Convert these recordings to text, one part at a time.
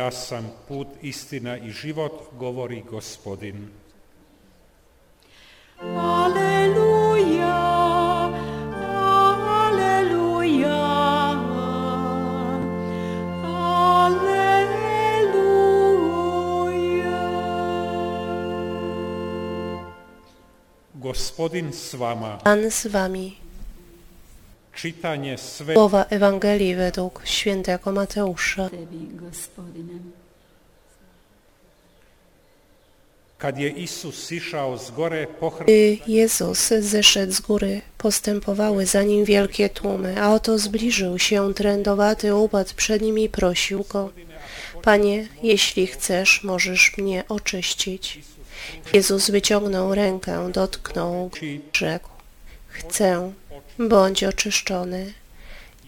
Ja sam put, istina i život, govori gospodin. Aleluja, aleluja, aleluja. Gospodin s vama. Pan z wami. Słowa Ewangelii według świętego Mateusza. Gdy Jezus zeszedł z góry, postępowały za nim wielkie tłumy, a oto zbliżył się trędowaty, upadł przed nim i prosił go, Panie, jeśli chcesz, możesz mnie oczyścić. Jezus wyciągnął rękę, dotknął, go, rzekł, chcę, bądź oczyszczony.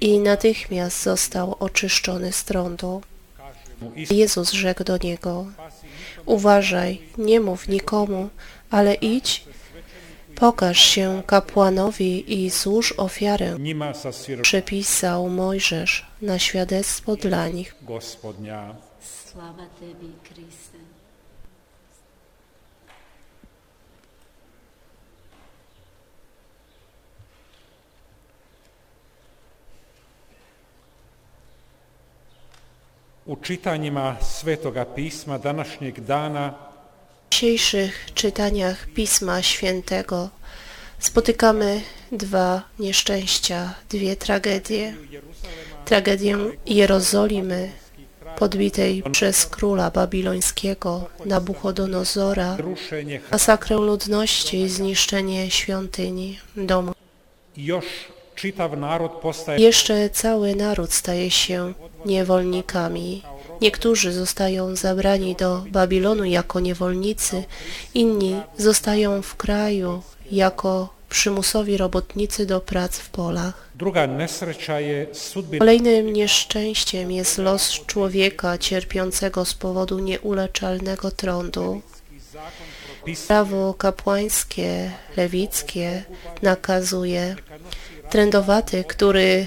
I natychmiast został oczyszczony z trądu. Jezus rzekł do niego, uważaj, nie mów nikomu, ale idź, pokaż się kapłanowi i złóż ofiarę. Przepisał Mojżesz na świadectwo dla nich. Slava tebi, U čitanjima Svetoga pisma današnjeg dana W dzisiejszych czytaniach Pisma Świętego spotykamy dwa nieszczęścia, dwie tragedie. Tragedię Jerozolimy, podbitej przez króla babilońskiego Nabuchodonozora, masakrę ludności i zniszczenie świątyni, domu. Jeszcze cały naród staje się niewolnikami. Niektórzy zostają zabrani do Babilonu jako niewolnicy, inni zostają w kraju jako przymusowi robotnicy do prac w polach. Kolejnym nieszczęściem jest los człowieka cierpiącego z powodu nieuleczalnego trądu. Prawo kapłańskie, lewickie nakazuje trędowaty, który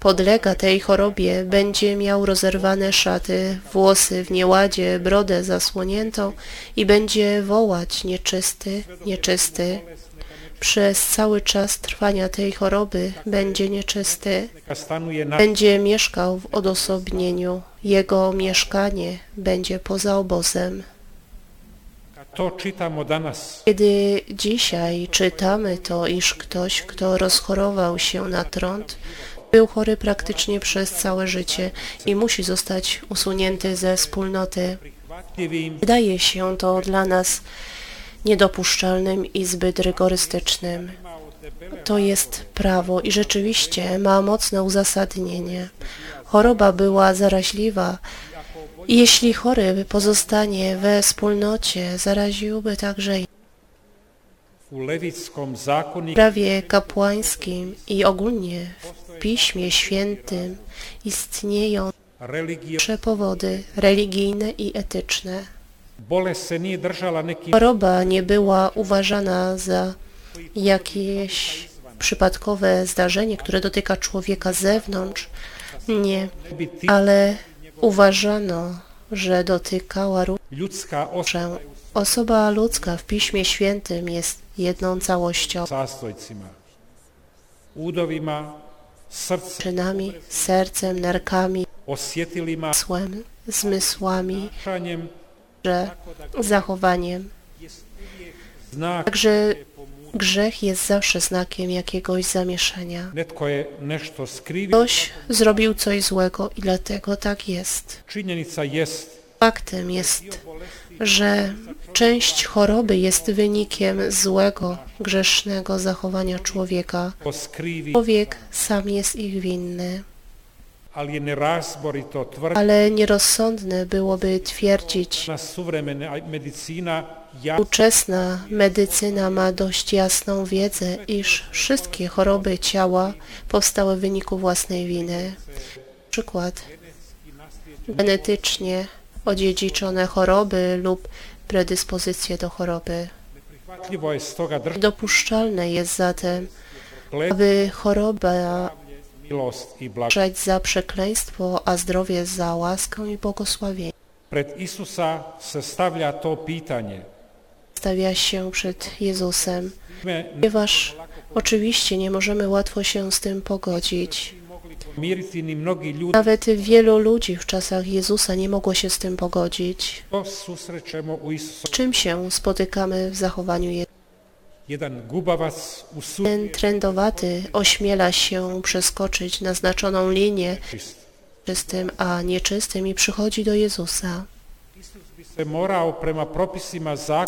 podlega tej chorobie, będzie miał rozerwane szaty, włosy w nieładzie, brodę zasłoniętą i będzie wołać nieczysty, nieczysty. Przez cały czas trwania tej choroby będzie nieczysty. Będzie mieszkał w odosobnieniu. Jego mieszkanie będzie poza obozem. To danas Kiedy dzisiaj czytamy to, iż ktoś, kto rozchorował się na trąd, był chory praktycznie przez całe życie i musi zostać usunięty ze wspólnoty. Wydaje się to dla nas niedopuszczalnym i zbyt rygorystycznym. To jest prawo i rzeczywiście ma mocne uzasadnienie. Choroba była zaraźliwa jeśli chory pozostanie we wspólnocie, zaraziłby także zakoniku prawie kapłańskim i ogólnie w Piśmie Świętym istnieją religio trzy powody religijne i etyczne. Choroba nie była uważana za jakieś przypadkowe zdarzenie, które dotyka człowieka z zewnątrz. Nie, ale uważano, że dotykała ljudska osoba że osoba ludzka w Piśmie Świętym jest jedną całością. Czynami, sercem, nerkami, zmysłem, zmysłami, że zachowaniem. Także grzech jest zawsze znakiem jakiegoś zamieszania. Ktoś zrobił coś złego i dlatego tak jest. Faktem jest, że część choroby jest wynikiem złego, grzesznego zachowania człowieka. Człowiek sam jest ich winny, ale nierozsądne byłoby twierdzić, Współczesna medycyna ma dość jasną wiedzę, iż wszystkie choroby ciała powstały w wyniku własnej winy. Przykład. Genetycznie odziedziczone choroby lub predyspozycje do choroby. Dopuszczalne jest zatem, aby choroba uważać za przekleństwo, a zdrowie za łaskę i błogosławienie. Pred Isusa se stavlja to pitanje. Stawia się przed Jezusem, ponieważ oczywiście nie możemy łatwo się z tym pogodzić. Nawet wielu ludzi w czasach Jezusa nie mogło się z tym pogodzić. Z czym się spotykamy w zachowaniu Jezusa? Ten trędowaty ośmiela się przeskoczyć naznaczoną linię czystym, a nieczystym i przychodzi do Jezusa.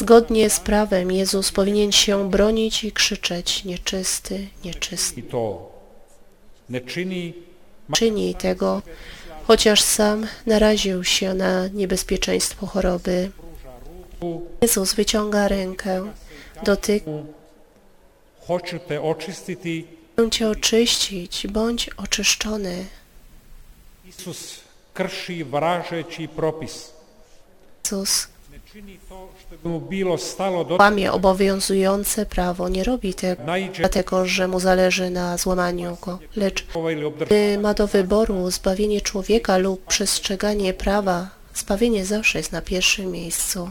Zgodnie z prawem Jezus powinien się bronić i krzyczeć nieczysty, nieczysty. Czyni tego, chociaż sam naraził się na niebezpieczeństwo choroby. Jezus wyciąga rękę, hoću te očistiti. Chcę Cię oczyścić, bądź oczyszczony. Isus krši vražeći propis. Jezus łamie obowiązujące prawo, nie robi tego dlatego, że mu zależy na złamaniu go, lecz gdy ma do wyboru zbawienie człowieka lub przestrzeganie prawa, zbawienie zawsze jest na pierwszym miejscu.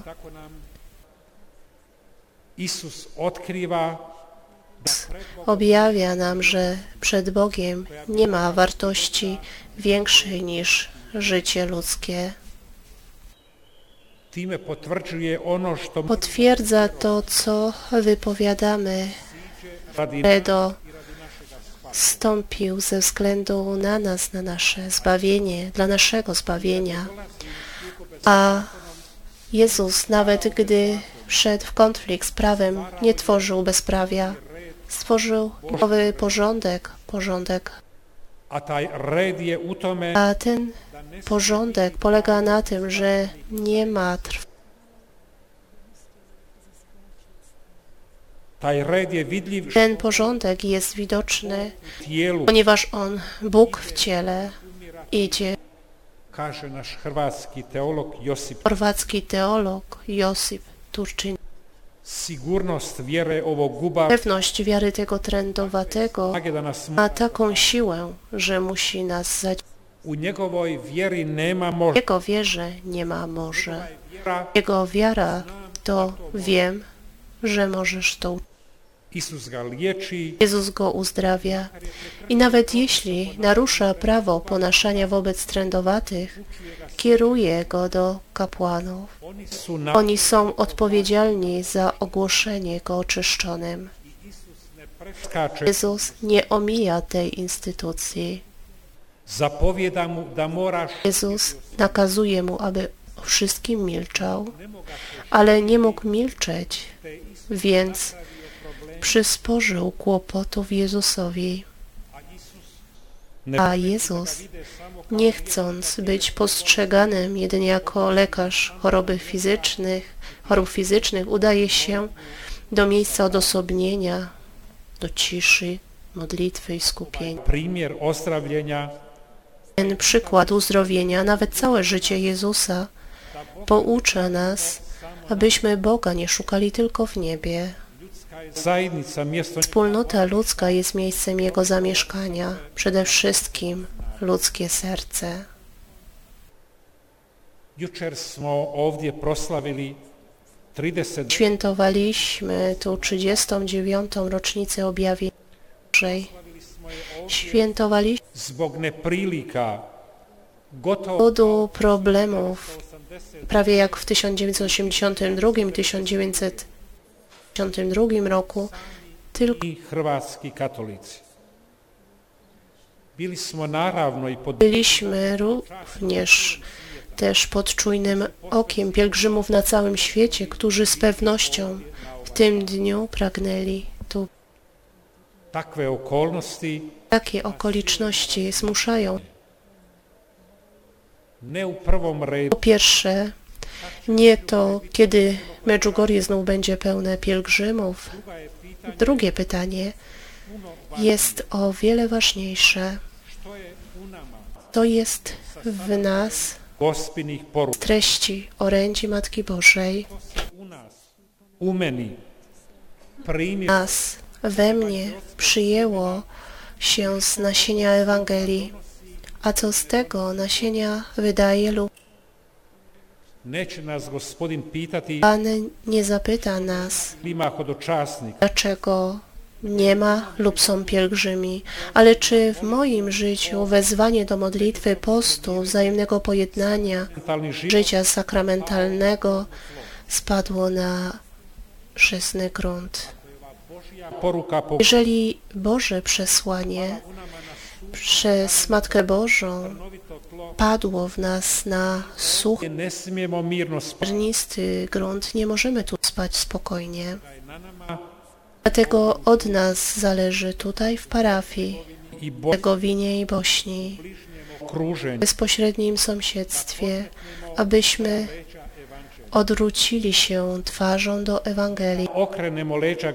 Isus Bogom Objawia nam, że przed Bogiem nie ma wartości większej niż życie ludzkie. Potwierdza to, co wypowiadamy Credo stąpił ze względu na nas, na nasze zbawienie, dla naszego zbawienia. A Jezus, nawet gdy wszedł w konflikt z prawem, nie tworzył bezprawia. Stworzył nowy porządek, porządek. a ten porządek polega na tym, że nie ma trw Ten porządek jest widoczny, ponieważ On, Bóg w ciele, idzie. Chorwacki teolog Josip Turczyn. Sigurnost vjere ovog guba Pewność wiary tego da nas ma taką siłę, że musi nas možda. Jego wierze nie ma może. Jego wiara to wiem, że możesz to uczynić. Jezus go uzdrawia i nawet jeśli narusza prawo ponašania wobec trędowatych, kieruje go do kapłanów. oni są odpowiedzialni za ogłoszenie go oczyszczonym. Jezus nie omija tej instytucji. Jezus nakazuje mu, aby o wszystkim milczał, ale nie mógł milczeć, więc przysporzył kłopotów Jezusowi. A Jezus, nie chcąc być postrzeganym jedynie jako lekarz choroby fizycznych, chorób fizycznych, udaje się do miejsca odosobnienia, do ciszy, modlitwy i skupienia. Ten przykład uzdrowienia, nawet całe życie Jezusa, poucza nas, abyśmy Boga nie szukali tylko w niebie. Wspólnota ludzka jest miejscem Jego zamieszkania, przede wszystkim ludzkie serce. Jučer smo ovdje proslavili 30 Świętowaliśmy tu 39. rocznicę objawienia Bożej. Świętowaliśmy z powodu problemów, prawie jak w 1982 i 1952 roku, tylko i hrvatski katolici. Bili smo naravno i pod byliśmy również też pod czujnym okiem pielgrzymów na całym świecie, którzy z pewnością w tym dniu pragnęli tu. Takie okoliczności zmuszają Po pierwsze, nie to, kiedy Medjugorje znów będzie pełne pielgrzymów. Drugie pytanie jest o wiele ważniejsze. To jest w nas treści orędzi Matki Bożej, nas we mnie przyjęło się z nasienia Ewangelii, a co z tego nasienia wydaje lub Neće nas gospodin pitati Pan nie zapyta nas, ima hodočasnik, dlaczego nie ma lub są pielgrzymi, ale czy w moim życiu wezwanie do modlitwy, postu, wzajemnego pojednania, mentalni život, życia sakramentalnego spadło na żyzny grunt. Božja poruka po Jeżeli Boże przesłanie przez Matkę Bożą padło w nas na suchy, ne smijemo mirno spati. zernisty grunt, nie możemy tu spać spokojnie. Dlatego od nas zależy tutaj w parafii, i Božjem Hercegowinie i Bośni, w bezpośrednim sąsiedztwie, abyśmy odwrócili się twarzą do Ewangelii,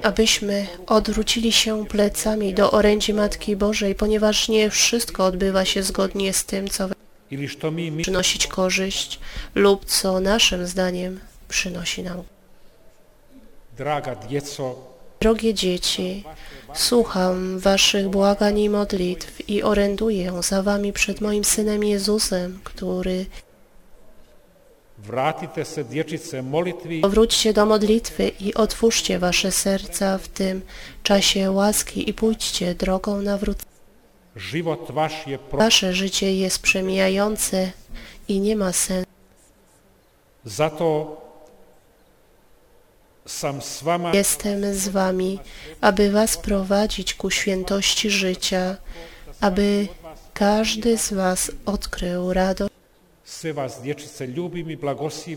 abyśmy odwrócili się plecami do orędzi Matki Bożej, ponieważ nie wszystko odbywa się zgodnie z tym, co przynosić korzyść lub co naszym zdaniem przynosi nam. Drogie dzieci, słucham waszych błagań i modlitw i oręduję za wami przed moim Synem Jezusem, który powróćcie do modlitwy i otwórzcie wasze serca w tym czasie łaski i pójdźcie drogą nawrócenia. život vaš je pro Wasze życie jest przemijające i nie ma sensu. s vama Jestem z wami, aby was prowadzić ku świętości życia, aby każdy z was odkrył radość.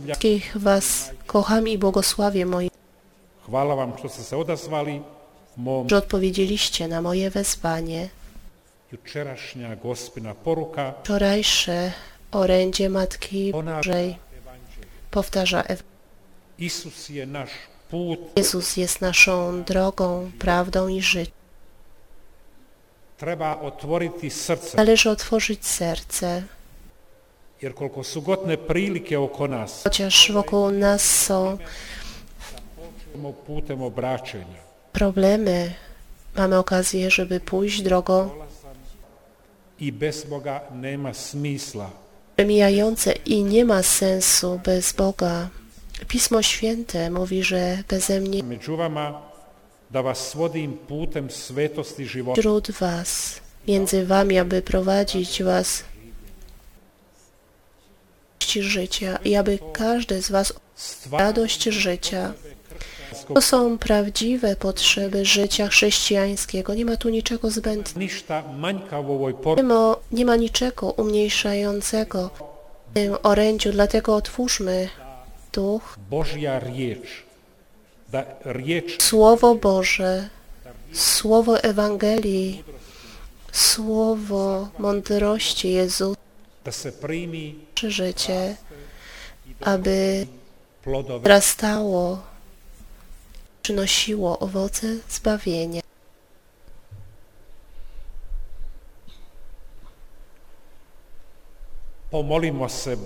Wszystkich was kocham i błogosławię moi, hvala vam što ste se odazvali mom że odpowiedzieliście na moje wezwanie. Jučerašnja gospina poruka. Wczorajsze orędzie Matki Bożej powtarza Isus je naš put Jezus jest naszą drogą, prawdą i życiem. treba otvoriti srce Należy otworzyć serce, jer koliko su god neprilike oko nas. Chociaż wokół nas są putem obraćenja problemy, mamy okazję, żeby pójść drogą i bez Boga nema smisla przemijające i nie ma sensu bez Boga. Pismo Święte mówi, że beze mnie među vama da vas vodim putem svetosti života wśród was, między wami, aby prowadzić was w życia i aby każdy z was radość życia. To są prawdziwe potrzeby życia chrześcijańskiego. Nie ma tu niczego zbędnego. Nie ma, nie ma niczego umniejszającego w tym orędziu, dlatego otwórzmy duch, Słowo Boże, Słowo Ewangelii, Słowo mądrości Jezusa, da se primi życie, aby rastało, przynosiło owoce zbawienia. pomolimo se